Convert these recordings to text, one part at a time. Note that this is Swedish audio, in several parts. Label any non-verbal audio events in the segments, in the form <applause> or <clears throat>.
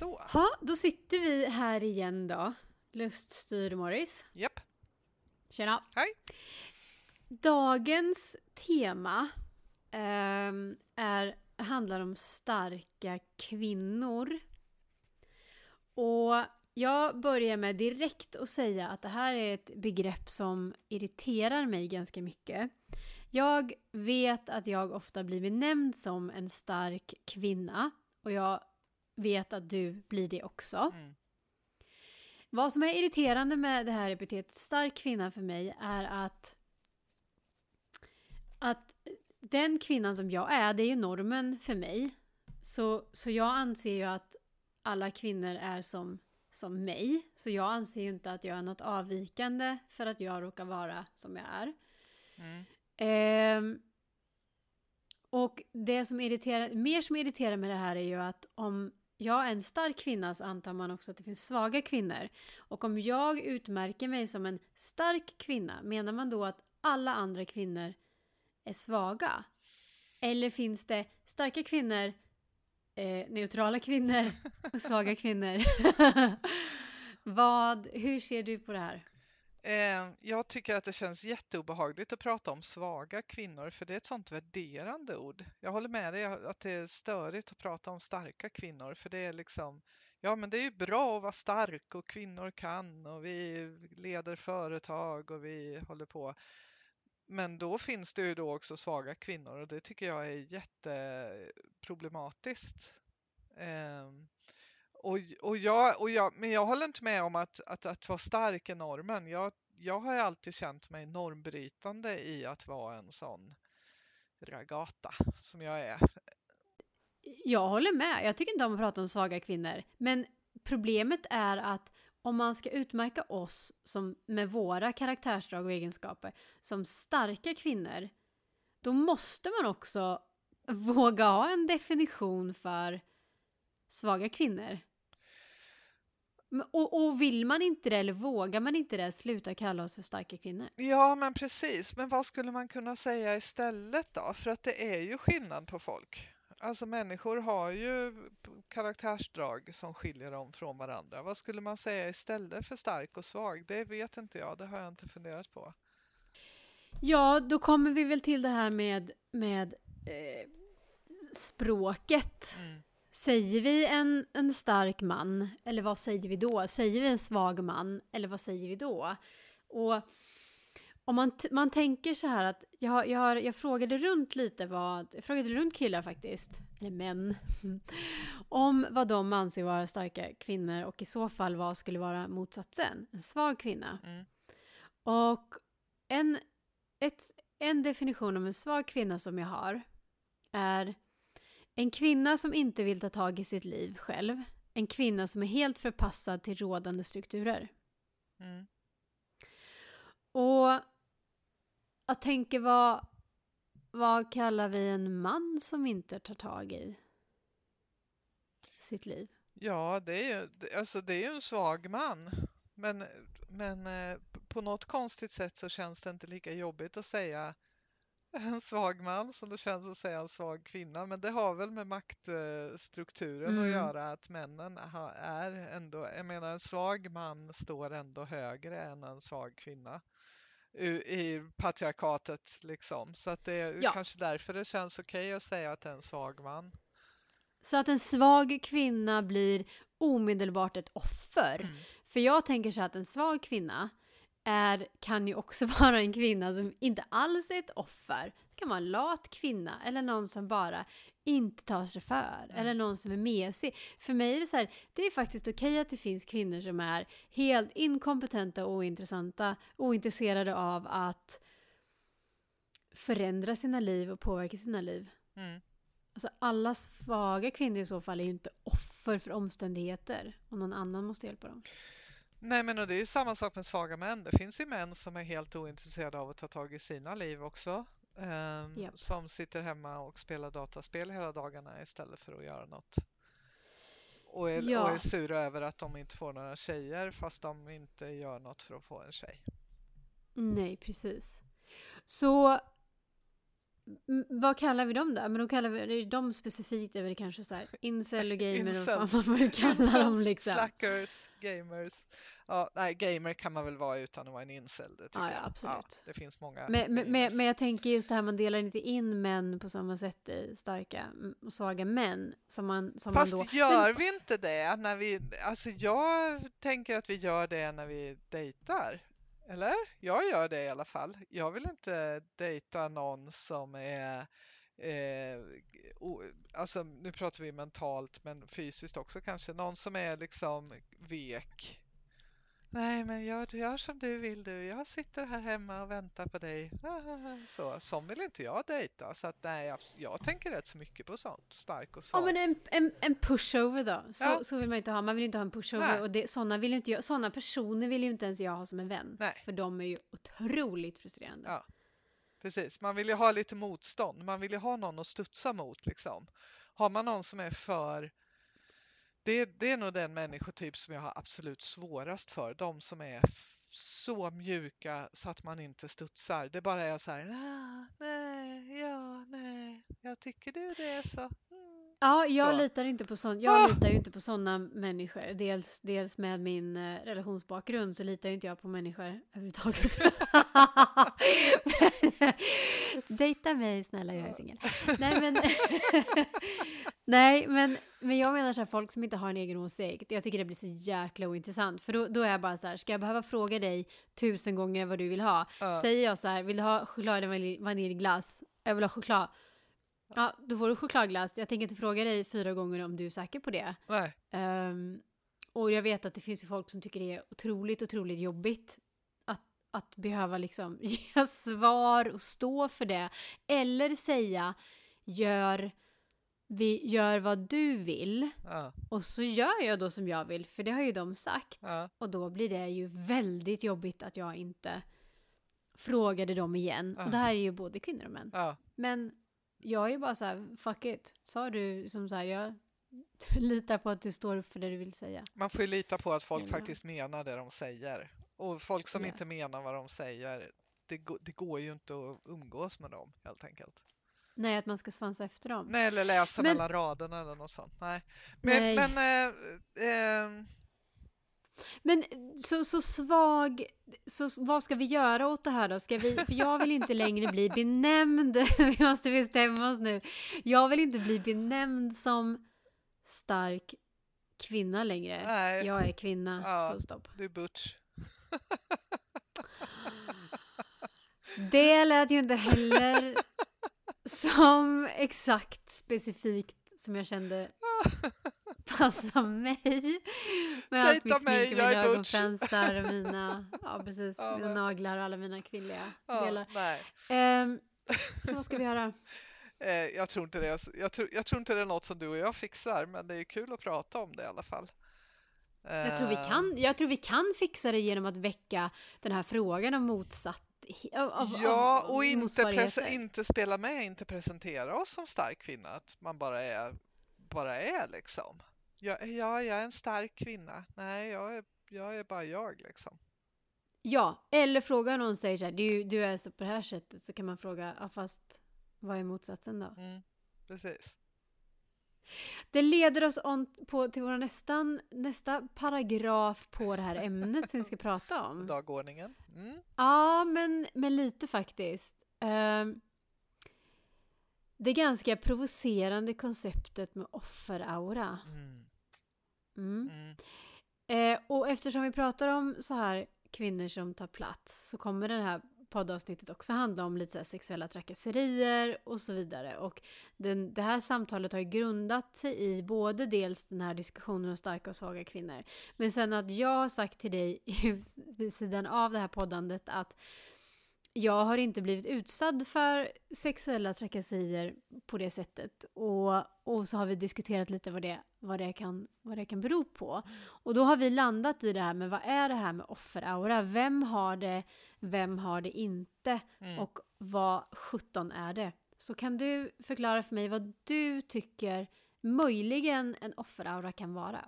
Så. Ja, då sitter vi här igen då. Luststyrd Morris. Japp. Tjena. Hej. Dagens tema ehm, är, handlar om starka kvinnor. Och jag börjar med direkt att säga att det här är ett begrepp som irriterar mig ganska mycket. Jag vet att jag ofta blir benämnd som en stark kvinna och jag vet att du blir det också. Mm. Vad som är irriterande med det här epitetet stark kvinna för mig är att att den kvinnan som jag är, det är ju normen för mig. Så, så jag anser ju att alla kvinnor är som, som mig. Så jag anser ju inte att jag är något avvikande för att jag råkar vara som jag är. Mm. Ehm, och det som irriterar, mer som irriterar med det här är ju att om jag är en stark kvinna så antar man också att det finns svaga kvinnor. Och om jag utmärker mig som en stark kvinna, menar man då att alla andra kvinnor är svaga? Eller finns det starka kvinnor, eh, neutrala kvinnor <laughs> och svaga kvinnor? <laughs> Vad, hur ser du på det här? Eh, jag tycker att det känns jätteobehagligt att prata om svaga kvinnor för det är ett sånt värderande ord. Jag håller med dig att det är störigt att prata om starka kvinnor för det är liksom Ja, men det är ju bra att vara stark och kvinnor kan och vi leder företag och vi håller på. Men då finns det ju då också svaga kvinnor och det tycker jag är jätteproblematiskt. Ehm, och, och, jag, och jag, men jag håller inte med om att, att, att vara stark är normen. Jag, jag har alltid känt mig normbrytande i att vara en sån ragata som jag är. Jag håller med. Jag tycker inte om att prata om svaga kvinnor. Men problemet är att om man ska utmärka oss som, med våra karaktärsdrag och egenskaper som starka kvinnor, då måste man också <laughs> våga ha en definition för svaga kvinnor. Och, och, vill man inte det eller vågar man inte det, sluta kalla oss för starka kvinnor. Ja, men precis. Men vad skulle man kunna säga istället då? För att det är ju skillnad på folk. Alltså människor har ju karaktärsdrag som skiljer dem från varandra. Vad skulle man säga istället för stark och svag? Det vet inte jag, det har jag inte funderat på. Ja, då kommer vi väl till det här med, med eh, språket. Mm. Säger vi en, en stark man, eller vad säger vi då? Säger vi en svag man, eller vad säger vi då? Och om man, man tänker så här att jag, jag, jag frågade runt lite vad, jag frågade runt killar faktiskt, eller män, <laughs> om vad de anser vara starka kvinnor och i så fall vad skulle vara motsatsen, en svag kvinna. Mm. Och en, ett, en definition av en svag kvinna som jag har är en kvinna som inte vill ta tag i sitt liv själv. En kvinna som är helt förpassad till rådande strukturer. Mm. Och jag tänker vad, vad kallar vi en man som inte tar tag i sitt liv? Ja, det är ju, alltså det är en svag man. Men, men eh, på något konstigt sätt så känns det inte lika jobbigt att säga en svag man som det känns att säga en svag kvinna. Men det har väl med maktstrukturen mm. att göra att männen är ändå, jag menar en svag man står ändå högre än en svag kvinna i patriarkatet liksom. Så att det är ja. kanske därför det känns okej okay att säga att det är en svag man. Så att en svag kvinna blir omedelbart ett offer. Mm. För jag tänker så att en svag kvinna är, kan ju också <laughs> vara en kvinna som inte alls är ett offer. Det kan vara en lat kvinna eller någon som bara inte tar sig för. Mm. Eller någon som är mesig. För mig är det så här, det är faktiskt okej okay att det finns kvinnor som är helt inkompetenta och ointressanta, ointresserade av att förändra sina liv och påverka sina liv. Mm. Alltså alla svaga kvinnor i så fall är ju inte offer för omständigheter och någon annan måste hjälpa dem. Nej, men och det är ju samma sak med svaga män. Det finns ju män som är helt ointresserade av att ta tag i sina liv också. Um, ehm, yep. Som sitter hemma och spelar dataspel hela dagarna istället för att göra något. Och är, ja. och är sura över att de inte får några tjejer fast de inte gör något för att få en tjej. Nej, precis. Så vad kallar vi dem då? Men då kallar vi dem specifikt är väl kanske så här incel och gamer och vad man vill <laughs> kalla dem liksom. Slackers, gamers. Ja, nej, gamer kan man väl vara utan att vara en incel. Det tycker Ja, ja, jag. absolut. det finns många Men, men, men, jag tänker just det här, man delar inte in män på samma sätt i starka och svaga män. Som man, som Fast man då... <laughs> gör vi inte det när vi, alltså jag tänker att vi gör det när vi dejtar. Eller? Jag gör det i alla fall. Jag vill inte dejta någon som är eh, o, alltså nu pratar vi mentalt men fysiskt också kanske. Någon som är liksom vek. Nej, men gör, gör som du vill du. Jag sitter här hemma och väntar på dig. <laughs> Så, som vill inte jag dejta. Så att nej, abs- jag tänker rätt så mycket på sånt. Stark och Ja svag. men en, en, en pushover då. Så, Ja. så vill man inte ha. Man vill inte ha en pushover. Nej. Och det, såna, vill inte jag, såna personer vill ju inte ens jag ha som en vän. Nej. För de är ju otroligt frustrerande. Ja. Precis, man vill ju ha lite motstånd. Man vill ju ha någon att studsa mot liksom. Har man någon som är för det, det är nog den människotyp som jag har absolut svårast för. De som är så mjuka så att man inte studsar. Det bara är så här, ah, nej, ja, nej, jag tycker du det är så. Mm. Ja, jag Så. litar inte på sån, Jag Ah! litar ju inte på sådana människor. Dels, dels med min eh, relationsbakgrund så litar ju inte jag på människor överhuvudtaget. <laughs> <laughs> Dejta mig snälla, jag är singel. <laughs> Nej men, nej, men, men jag menar så här, folk som inte har en egen åsikt. Jag tycker det blir så jäkla ointressant. För då, då är jag bara så här, ska jag behöva fråga dig tusen gånger vad du vill ha? Ja. Säger jag så här, vill du ha choklad eller vanilj- vaniljglass? Jag vill ha choklad. Ja, då får du chokladglass. Jag tänker inte fråga dig fyra gånger om du är säker på det. Nej, Ehm, och jag vet att det finns ju folk som tycker det är otroligt, otroligt jobbigt att, att behöva liksom <laughs> ge svar och stå för det. Eller säga, gör, vi, gör vad du vill ja, och så gör jag då som jag vill, för det har ju de sagt. ja, Och då blir det ju väldigt jobbigt att jag inte frågade dem igen. Ja. Och det här är ju både kvinnor och män. ja, Men jag är ju bara så här, fuck it. Sa du som så här, jag <laughs> litar på att du står upp för det du vill säga. Man får ju lita på att folk Ja. faktiskt menar det de säger. Och folk som Ja. inte menar vad de säger, det, det går ju inte att umgås med dem helt enkelt. Nej, att man ska svansa efter dem. Nej, eller läsa Men- mellan raderna eller något sånt. Nej. Men, Nej. men eh, eh, Men så, så svag, så vad ska vi göra åt det här då? Ska vi, för jag vill inte längre bli benämnd, <laughs> vi måste bestämma oss nu. Jag vill inte bli benämnd som stark kvinna längre. nej, Jag är kvinna, Ja. full stopp. du är butch. Det lät ju inte heller <laughs> som exakt specifikt som jag kände passar mig. Med allt mitt smink och mina ögonfransar och mina, ja precis, Ja, mina naglar och alla mina kvinnliga Ja, delar. Ehm, <laughs> så vad ska vi göra? eh, jag, tror inte det, jag, tror, jag tror inte det är något som du och jag fixar, men det är kul att prata om det i alla fall. Jag tror, vi kan, jag tror vi kan fixa det genom att väcka den här frågan om motsatt av, av, Ja, och inte, inte spela med, inte presentera oss som stark kvinna, att man bara är, bara är liksom. Ja, ja, jag är en stark kvinna. Nej, jag är, jag är bara jag liksom. Ja, eller fråga någon säger så här, du, du är så på det här sättet, så kan man fråga, ja fast vad är motsatsen då? Mm, precis. Det leder oss on på, till vår nästan, nästa paragraf på det här ämnet som vi ska prata om. <laughs> Dagordningen. Mm. Ja, men, men lite faktiskt. Ehm, det ganska provocerande konceptet med offeraura. Mm. Mm. Mm. Eh, och eftersom vi pratar om så här kvinnor som tar plats så kommer det här poddavsnittet också handla om lite så här sexuella trakasserier och så vidare. Och den, det här samtalet har ju grundat sig i både dels den här diskussionen om starka och svaga kvinnor, men sen att jag har sagt till dig vid sidan av det här poddandet att jag har inte blivit utsatt för sexuella trakasserier på det sättet. Och, och så har vi diskuterat lite vad det, vad, det kan, vad det kan bero på. Och då har vi landat i det här med vad är det här med offeraura? Vem har det? Vem har det inte? Mm. Och vad 17 är det? Så kan du förklara för mig vad du tycker möjligen en offeraura kan vara?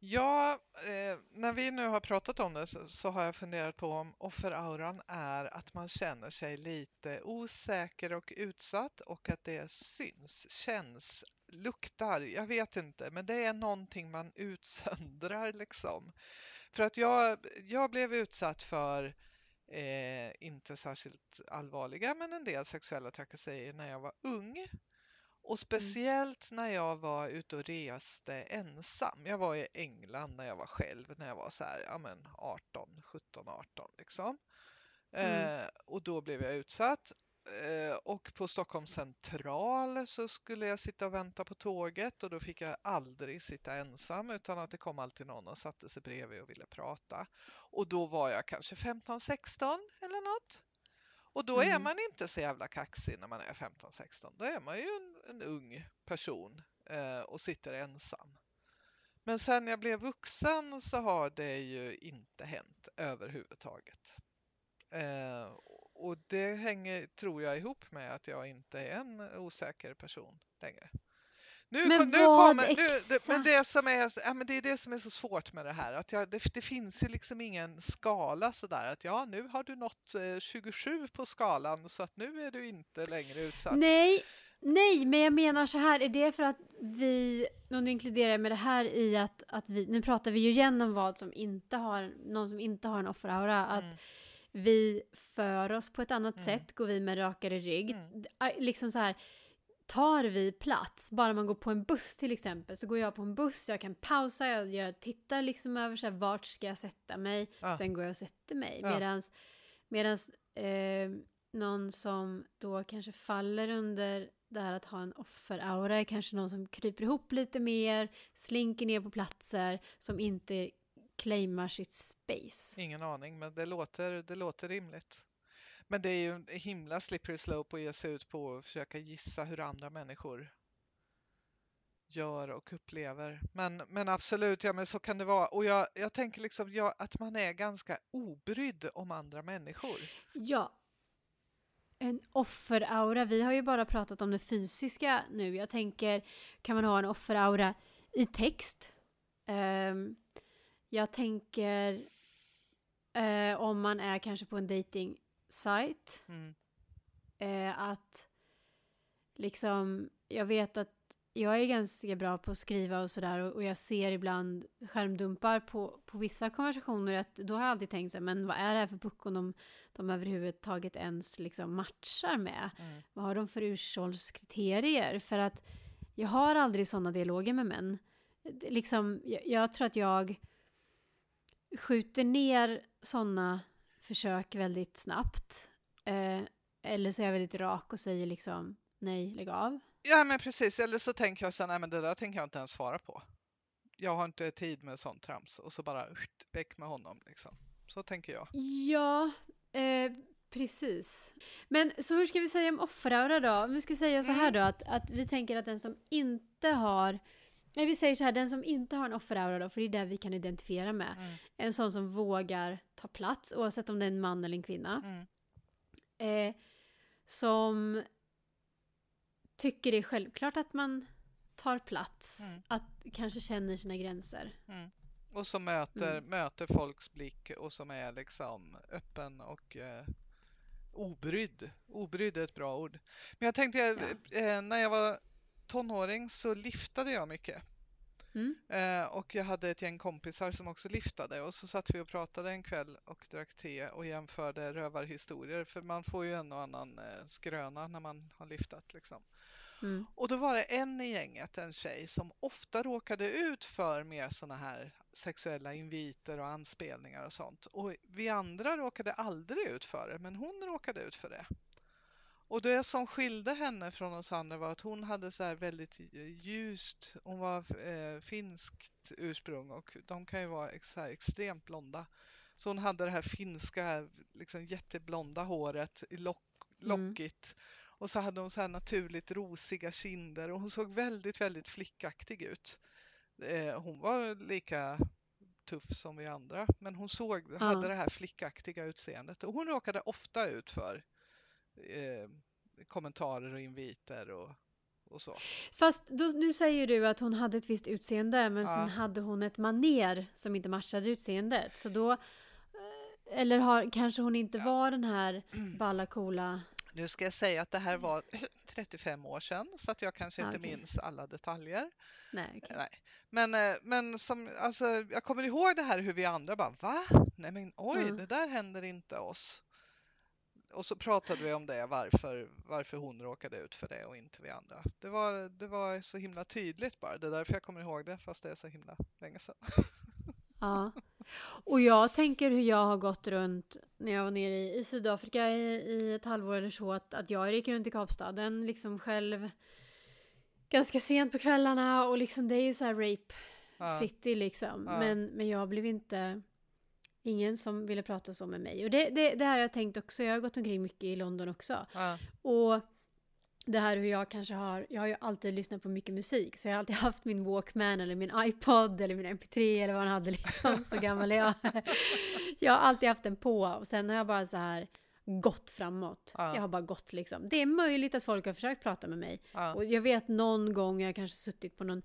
Ja, eh, när vi nu har pratat om det så, så, har jag funderat på om offerauran är att man känner sig lite osäker och utsatt och att det syns, känns, luktar. Jag vet inte, men det är någonting man utsöndrar liksom. För att jag, jag blev utsatt för eh, inte särskilt allvarliga, men en del sexuella trakasserier när jag var ung. Och mm. speciellt när jag var ute och reste ensam. Jag var i England när jag var själv, när jag var så här, ja men 18, 17, 18 liksom. Mm. Eh, och då blev jag utsatt. Eh, och på Stockholms central så skulle jag sitta och vänta på tåget och då fick jag aldrig sitta ensam utan att det kom alltid någon och satte sig bredvid och ville prata. Och då var jag kanske 15-16 eller något. Och då mm. är man inte så jävla kaxig när man är 15-16. Då är man ju en, en ung person eh, och sitter ensam. Men sen jag blev vuxen så har det ju inte hänt överhuvudtaget. Eh, och det hänger, tror jag, ihop med att jag inte är en osäker person längre. Nu, men nu vad kommer, exakt? Nu, det, men det, som är, ja, men det är det som är så svårt med det här. Att jag, det, det finns ju liksom ingen skala sådär att ja, nu har du nått eh, 27 på skalan så att nu är du inte längre utsatt. Nej, nej, men jag menar så här, är det för att vi, och nu inkluderar jag med det här i att, att vi, nu pratar vi ju igen om vad som inte har, någon som inte har en offeraura, att mm vi för oss på ett annat mm. sätt, går vi med rakare rygg. Mm. Liksom så här, tar vi plats, bara man går på en buss till exempel, så går jag på en buss, jag kan pausa, jag, jag tittar liksom över så här, vart ska jag sätta mig, ja. sen går jag och sätter mig. Ja. Medans, medans eh, någon som då kanske faller under det här att ha en offeraura är kanske någon som kryper ihop lite mer, slinker ner på platser som inte claimar sitt space. Ingen aning, men det låter, det låter rimligt. Men det är ju en himla slippery slope att ge sig ut på och försöka gissa hur andra människor gör och upplever. Men, men absolut, ja men så kan det vara. Och jag, jag tänker liksom ja, att man är ganska obrydd om andra människor. Ja. En offeraura, vi har ju bara pratat om det fysiska nu. Jag tänker, kan man ha en offeraura i text? Um, jag tänker eh, om man är kanske på en dating. Mm. Eh, att liksom, jag vet att jag är ganska bra på att skriva och sådär och, och, jag ser ibland skärmdumpar på, på vissa konversationer att då har jag alltid tänkt så här, men vad är det här för puckon de, de överhuvudtaget ens liksom matchar med? Mm. Vad har de för urvalskriterier? För att jag har aldrig sådana dialoger med män. Liksom, jag, jag tror att jag skjuter ner sådana försök väldigt snabbt. Eh, eller så är jag väldigt rak och säger liksom nej, lägg av. Ja, men precis. Eller så tänker jag så nej, men det där tänker jag inte ens svara på. Jag har inte tid med sånt trams och så bara väck med honom liksom. Så tänker jag. Ja, eh, precis. Men så hur ska vi säga om offeraura då? Om vi ska säga så här mm. då att, att vi tänker att den som inte har Nej, vi säger så här, den som inte har en offeraura då, för det är det vi kan identifiera med. Mm. En sån som vågar ta plats, oavsett om det är en man eller en kvinna. Mm. Eh, som tycker det är självklart att man tar plats, mm. att kanske känner sina gränser. Mm. Och som möter, mm. möter folks blick och som är liksom öppen och eh, obrydd. Obrydd är ett bra ord. Men jag tänkte, ja. eh, när jag var tonåring så liftade jag mycket. Mm. Eh, och jag hade ett gäng kompisar som också liftade och så satt vi och pratade en kväll och drack te och jämförde rövarhistorier för man får ju en och annan eh, skröna när man har liftat liksom. Mm. Och då var det en i gänget, en tjej, som ofta råkade ut för mer sådana här sexuella inviter och anspelningar och sånt. Och vi andra råkade aldrig ut för det, men hon råkade ut för det. Och det som skilde henne från oss andra var att hon hade så här väldigt ljust, hon var eh, finskt ursprung och de kan ju vara ex extremt blonda. Så hon hade det här finska, liksom jätteblonda håret, lock, mm. lockigt. Mm. Och så hade hon så här naturligt rosiga kinder och hon såg väldigt, väldigt flickaktig ut. Eh, hon var lika tuff som vi andra, men hon såg, ja. hade det här flickaktiga utseendet och hon råkade ofta ut för eh, kommentarer och inviter och, och så. Fast då, nu säger du att hon hade ett visst utseende men Ja. sen hade hon ett maner som inte matchade utseendet. Så då... eh, Eller har, kanske hon inte var den här <clears throat> balla coola... Nu ska jag säga att det här var <clears throat> 35 år sedan så att jag kanske inte okej. minns alla detaljer. Nej, okej. Nej. Men, eh, men som, alltså, jag kommer ihåg det här hur vi andra bara va? Nej men oj, Mm. det där händer inte oss. Och så pratade vi om det, varför, varför hon råkade ut för det och inte vi andra. Det var, det var så himla tydligt bara. Det är därför jag kommer ihåg det, fast det är så himla länge sedan. <laughs> Ja. Och jag tänker hur jag har gått runt när jag var nere i, i Sydafrika i, i ett halvår eller så. Att, att jag gick runt i Kapstaden liksom själv ganska sent på kvällarna och liksom det är ju så här rape Ja. city liksom. Ja. Men, men jag blev inte ingen som ville prata så med mig. Och det, det, det här har jag tänkt också. Jag har gått omkring mycket i London också. Ja, Och det här hur jag kanske har, jag har ju alltid lyssnat på mycket musik så jag har alltid haft min Walkman eller min iPod eller min MP3 eller vad man hade liksom, så gammal är jag. <laughs> Jag har alltid haft den på och sen har jag bara så här gått framåt. Ja. Jag har bara gått liksom. Det är möjligt att folk har försökt prata med mig. ja, Och jag vet någon gång jag kanske suttit på någon,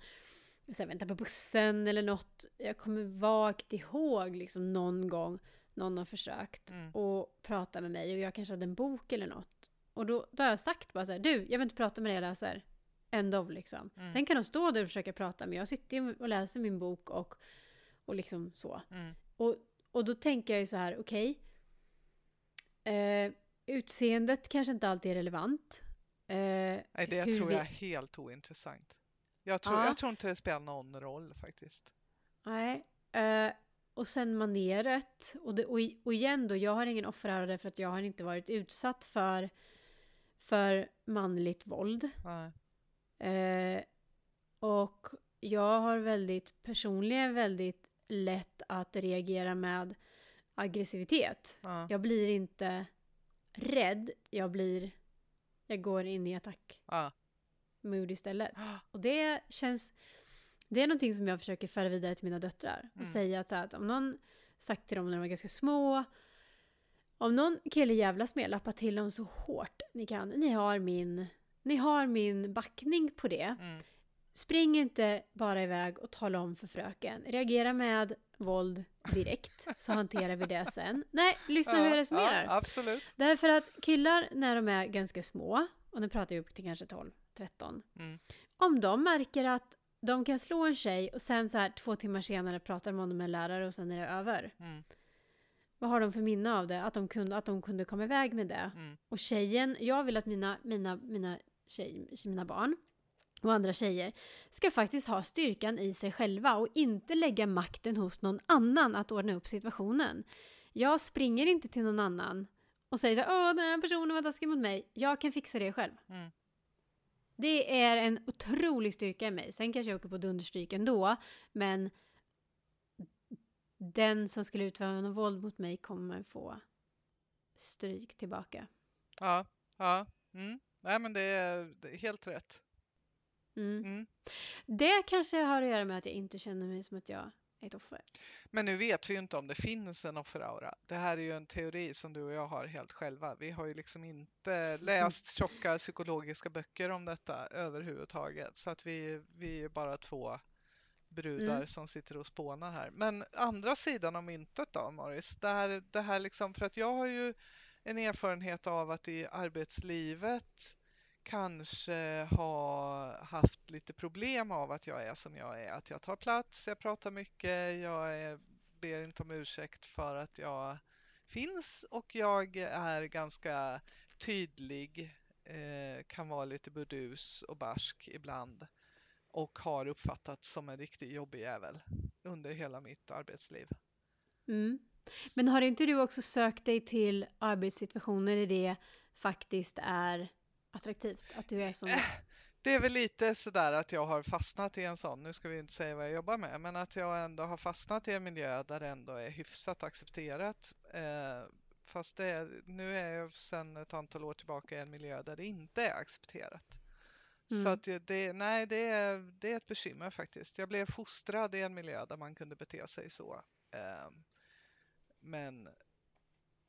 så här, vänta på bussen eller något. Jag kommer vagt ihåg liksom någon gång någon har försökt Mm. och prata med mig och jag kanske hade en bok eller något. Och då, då har jag sagt bara så här, du, jag vill inte prata med dig, jag läser. End of liksom. Mm. Sen kan de stå där och försöka prata men jag sitter och läser min bok och, och liksom så. mm, Och, och då tänker jag ju så här, okej. eh, utseendet kanske inte alltid är relevant. Eh, Nej, det tror vi- jag är helt ointressant. Jag tror, Ja. jag tror inte det spelar någon roll faktiskt. Nej. Eh, och sen maneret. Och, det, och, och igen då, jag har ingen offerhärva därför att jag har inte varit utsatt för, för manligt våld. Eh, och jag har väldigt, personligen väldigt lätt att reagera med aggressivitet. Ja, Jag blir inte rädd, jag blir, jag går in i attack ja, mood istället. <gasps> Och det känns, det är någonting som jag försöker föra vidare till mina döttrar. Och Mm. säga att, så här, att om någon sagt till dem när de var ganska små, om någon kille jävlas med, lappa till dem så hårt ni kan. Ni har min, ni har min backning på det. mm, Spring inte bara iväg och tala om för fröken. Reagera med våld direkt, så <laughs> hanterar vi det sen. Nej, lyssna hur jag resonerar. Ja, absolut. Därför att killar när de är ganska små, och nu pratar jag upp till kanske 12, 13. Mm. Om de märker att de kan slå en tjej och sen så här två timmar senare pratar de om det med en lärare och sen är det över. Mm, Vad har de för minne av det? Att de kunde, att de kunde komma iväg med det. mm, Och tjejen, jag vill att mina, mina, mina, tjej, mina barn och andra tjejer ska faktiskt ha styrkan i sig själva och inte lägga makten hos någon annan att ordna upp situationen. Jag springer inte till någon annan och säger så åh den här personen var taskig mot mig. Jag kan fixa det själv. mm. Det är en otrolig styrka i mig. Sen kanske jag åker på dunderstryk ändå, men den som skulle utöva någon våld mot mig kommer få stryk tillbaka. Ja, ja. Mm. Nej, men det är, det är helt rätt. Mm. Mm. Det kanske har att göra med att jag inte känner mig som att jag ett offer. Men nu vet vi ju inte om det finns en offeraura. Det här är ju en teori som du och jag har helt själva. Vi har ju liksom inte <laughs> läst tjocka psykologiska böcker om detta överhuvudtaget. Så att vi, vi är bara två brudar Mm. som sitter och spånar här. Men andra sidan av myntet då, Morris? Det här, det här liksom, för att jag har ju en erfarenhet av att i arbetslivet kanske har haft lite problem av att jag är som jag är. Att jag tar plats, jag pratar mycket, jag är, ber inte om ursäkt för att jag finns och jag är ganska tydlig, eh, kan vara lite burdus och barsk ibland och har uppfattats som en riktigt jobbig jävel under hela mitt arbetsliv. Mm. Men har inte du också sökt dig till arbetssituationer där det faktiskt är attraktivt? Att du är som... Äh, Det är väl lite sådär att jag har fastnat i en sån, nu ska vi inte säga vad jag jobbar med, men att jag ändå har fastnat i en miljö där det ändå är hyfsat accepterat. Eh, fast det nu är jag sedan ett antal år tillbaka i en miljö där det inte är accepterat. Så Mm. att det, nej, det är, det är ett bekymmer faktiskt. Jag blev fostrad i en miljö där man kunde bete sig så. Eh, men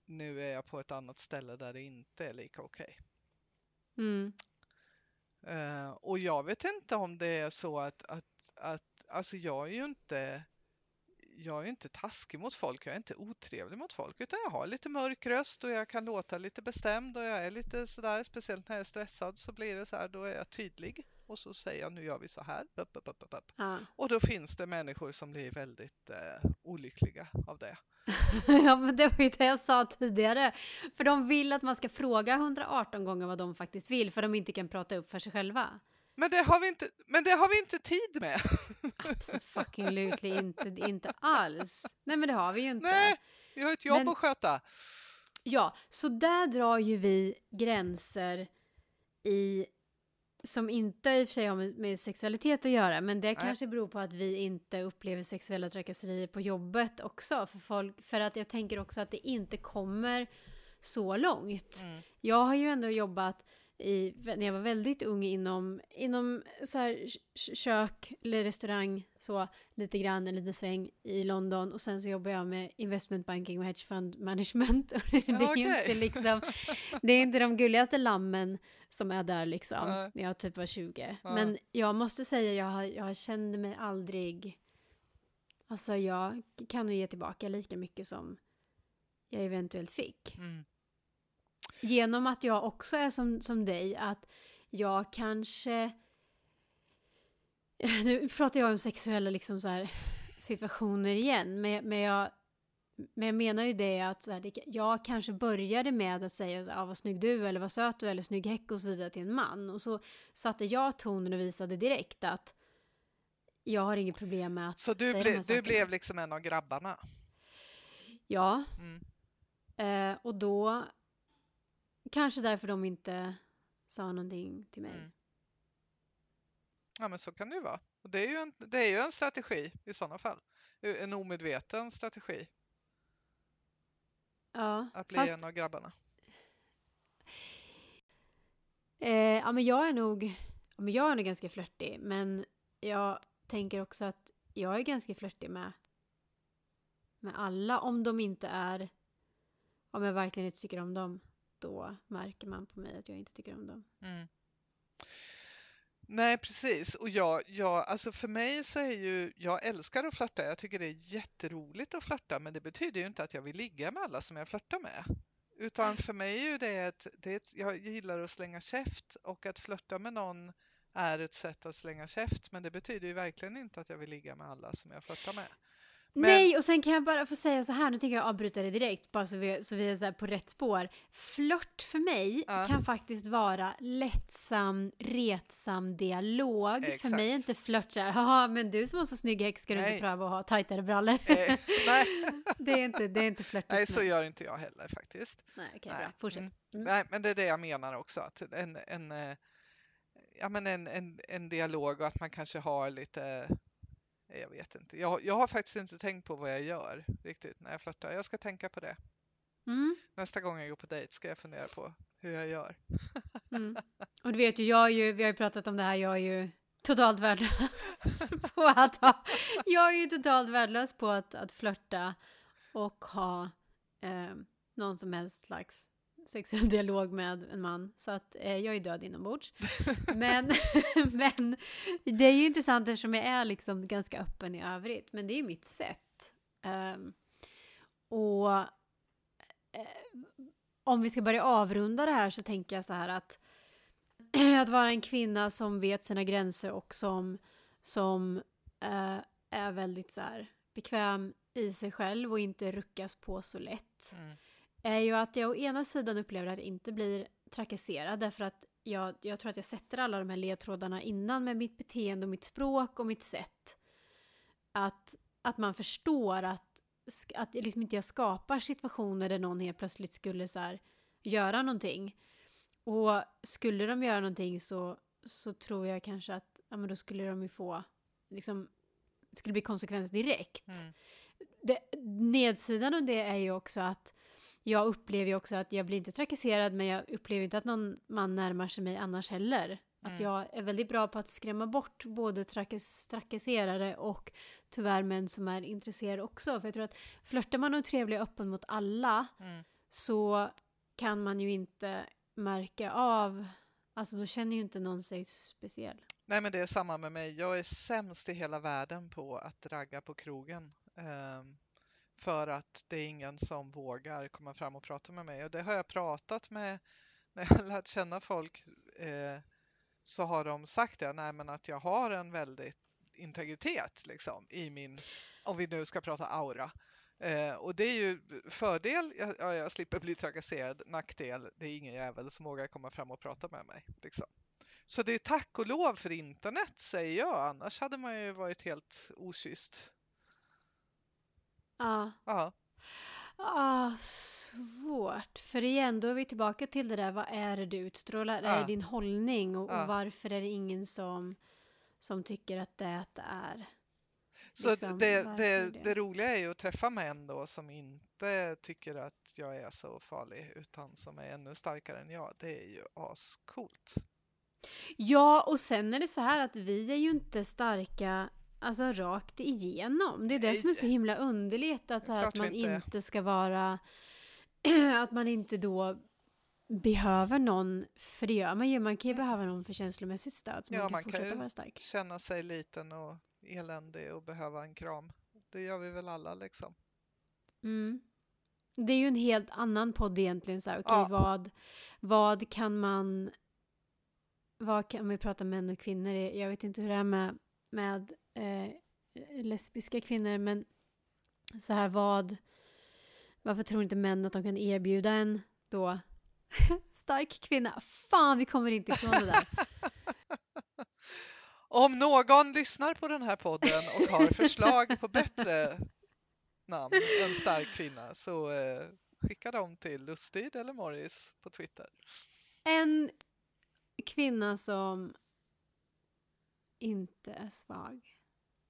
nu är jag på ett annat ställe där det inte är lika okej. Mm. Eh, och jag vet inte om det är så att, att, att alltså jag är ju inte jag är ju inte taskig mot folk, jag är inte otrevlig mot folk, utan jag har lite mörk röst och jag kan låta lite bestämd och jag är lite sådär, speciellt när jag är stressad så blir det så här, då är jag tydlig och så säger jag nu gör vi så här. Upp, upp, upp. Ja. Och då finns det människor som blir väldigt eh, olyckliga av det. <laughs> ja, men det var ju det jag sa tidigare. För de vill att man ska fråga 118 gånger vad de faktiskt vill, för de inte kan prata upp för sig själva. Men det har vi inte, men det har vi inte tid med. <laughs> Absolutely inte, inte alls. Nej, men det har vi ju inte. Nej, vi har ett jobb Men- att sköta. Ja, så där drar ju vi gränser i som inte i och för sig har med, med sexualitet att göra, men det kanske beror på att vi inte upplever sexuella trakasserier på jobbet också. För, folk, för att jag tänker också att det inte kommer så långt. Mm. Jag har ju ändå jobbat i, när jag var väldigt ung inom, inom så här kök eller restaurang så lite grann, en liten sväng i London och sen så jobbar jag med investment banking och hedge fund management. <laughs> Och det är inte liksom, det är inte de gulligaste lammen som är där liksom, Nej. när jag typ var 20. Ja. Men jag måste säga, jag, jag kände mig aldrig, alltså jag kan nog ge tillbaka lika mycket som jag eventuellt fick. Mm. Genom att jag också är som, som dig, att jag kanske... <laughs> Nu pratar jag om sexuella liksom så här, situationer igen, men, men, jag, men jag menar ju det att här, det, jag kanske började med att säga så här, ah, vad snygg du eller vad söt du eller snygg häck och så vidare till en man. Och så satte jag tonen och visade direkt att jag har inget problem med att Så du, säga ble, du blev liksom en av grabbarna? Ja, Mm. Eh, och då kanske därför de inte sa någonting till mig. Mm. Ja, men så kan det ju vara. Och det, är ju en, det är ju en strategi i sådana fall. En omedveten strategi Ja, att bli fast en av grabbarna. eh, ja, men jag är nog ja, men jag är nog ganska flörtig, men jag tänker också att jag är ganska flörtig med med alla, om de inte är om jag verkligen inte tycker om dem, då märker man på mig att jag inte tycker om dem. Mm. Nej, precis. Och jag, jag, alltså för mig så är ju, jag älskar att flörta. Jag tycker det är jätteroligt att flörta, men det betyder ju inte att jag vill ligga med alla som jag flörtar med. Utan för mig är ju det ett, det är ett, jag gillar att slänga käft och att flörta med någon är ett sätt att slänga käft, men det betyder ju verkligen inte att jag vill ligga med alla som jag flörtar med. Men- Nej, och sen kan jag bara få säga så här, nu tänker jag avbryta det direkt, bara så vi, så vi är så på rätt spår. Flört för mig Ja. kan faktiskt vara lättsam, retsam dialog. För Exakt. mig är inte flört så här, haha, men du som har så snygg häck, ska du Nej. inte pröva att ha tajtare brallor? Eh, nej, <laughs> det är inte, det är inte flörtigt nej, för så gör inte jag heller faktiskt. Nej, okej, Nej. bra. Fortsätt. Mm. Mm. Nej, men det är det jag menar också, att en, en, eh, ja, men en, en, en dialog och att man kanske har lite, jag vet inte. Jag, jag har faktiskt inte tänkt på vad jag gör riktigt när jag flörtar. Jag ska tänka på det. Mm. Nästa gång jag går på dejt ska jag fundera på hur jag gör. Mm. Och du vet ju, jag ju, vi har ju pratat om det här, jag är ju totalt värdelös <laughs> på att ha, jag är ju totalt värdelös på att, att flörta och ha eh, någon som helst slags sexuell <laughs> dialog med en man. Så att eh, jag är död inombords. <laughs> Men, <laughs> men det är ju intressant eftersom jag är liksom ganska öppen i övrigt. Men det är mitt sätt. Ehm, och eh, om vi ska börja avrunda det här så tänker jag så här att <clears throat> att vara en kvinna som vet sina gränser och som, som eh, är väldigt så här, bekväm i sig själv och inte ruckas på så lätt Mm. Är ju att jag å ena sidan upplever att jag inte blir trakasserad därför att jag, jag tror att jag sätter alla de här ledtrådarna innan med mitt beteende och mitt språk och mitt sätt. Att, att man förstår att, att liksom inte jag skapar situationer där någon helt plötsligt skulle så här, göra någonting. Och skulle de göra någonting så, så tror jag kanske att ja, men då skulle de ju få, liksom, det skulle bli konsekvens direkt Mm. det, nedsidan av det är ju också att jag upplever ju också att jag blir inte trakasserad men jag upplever inte att någon man närmar sig mig annars heller. Att Mm. jag är väldigt bra på att skrämma bort både trakas, trakasserare och tyvärr män som är intresserade också. För jag tror att flörtar man och är trevlig och öppen mot alla Mm. så kan man ju inte märka av Alltså då känner ju inte någon sig speciell. Nej, men det är samma med mig. Jag är sämst i hela världen på att ragga på krogen. Ehm, för att det är ingen som vågar komma fram och prata med mig. Och det har jag pratat med <laughs> när jag har lärt känna folk. Eh, så har de sagt det, nej men att jag har en väldigt integritet liksom i min, om vi nu ska prata aura. Eh, och det är ju fördel, jag, ja, jag slipper bli trakasserad, nackdel, det är ingen jävel som vågar komma fram och prata med mig. Liksom. Så det är tack och lov för internet säger jag, annars hade man ju varit helt okysst. Ja. Ja, Ah, svårt. För igen, då är vi tillbaka till det där, vad är det du utstrålar? Är Ja. det din hållning? Och, Ja. och varför är det ingen som, som tycker att det är? så Liksom, det, det, det? det roliga är ju att träffa män då som inte tycker att jag är så farlig utan som är ännu starkare än jag. Det är ju ascoolt. Ja, och sen är det så här att vi är ju inte starka alltså rakt igenom. Det är det som är så himla underligt, att, så här, att man inte inte ska vara... <clears throat> att man inte då behöver någon, för det gör man ju, man kan ju Mm. behöva någon för känslomässigt stöd, så Ja, man kan man kan fortsätta ju vara stark. Känna sig liten och eländig och behöva en kram. Det gör vi väl alla liksom. Mm. Det är ju en helt annan podd egentligen. Så här, okej, Ja. vad, vad kan man... Vad kan, om vi pratar män och kvinnor, jag vet inte hur det är med, med eh, lesbiska kvinnor, men så här vad... Varför tror inte män att de kan erbjuda en då <laughs> stark kvinna? Fan, vi kommer inte ifrån det där. <laughs> Om någon lyssnar på den här podden och har förslag på bättre namn än stark kvinna så eh, skicka dem till Lustyd eller Morris på Twitter. En kvinna som inte är svag.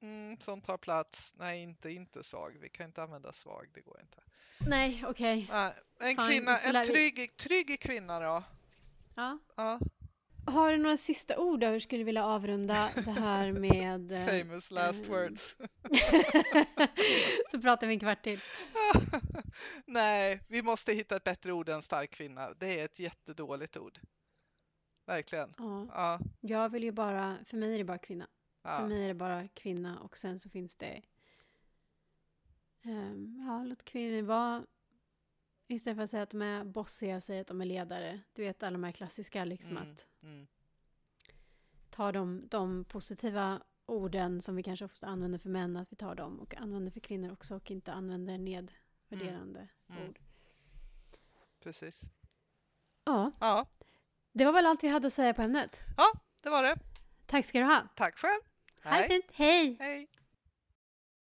Mm, som tar plats. Nej, inte inte svag. Vi kan inte använda svag, det går inte. Nej, okej. Nej, en Fine, kvinna, en trygg, trygg kvinna då. Ja. Ja, Har du några sista ord då? Hur skulle du vilja avrunda det här <laughs> med... eh, famous last ehm, words. <laughs> Så pratar vi en kvart till. <laughs> Nej, vi måste hitta ett bättre ord än stark kvinna. Det är ett jättedåligt ord. Verkligen. Ja, Ja, jag vill ju bara... För mig är det bara kvinna. För ja. mig är det bara kvinna och sen så finns det... ehm, ja, låt kvinnor vara... Istället för att säga att de är bossiga, säg att de är ledare. Du vet alla de här klassiska liksom Mm, att mm. ta de, de positiva orden som vi kanske ofta använder för män, att vi tar dem och använder för kvinnor också och inte använder nedvärderande Mm. ord. Precis. Ja, Ja, det var väl allt vi hade att säga på ämnet. det var det. Tack ska du ha. Tack själv. Ha det fint. Hej! Hej.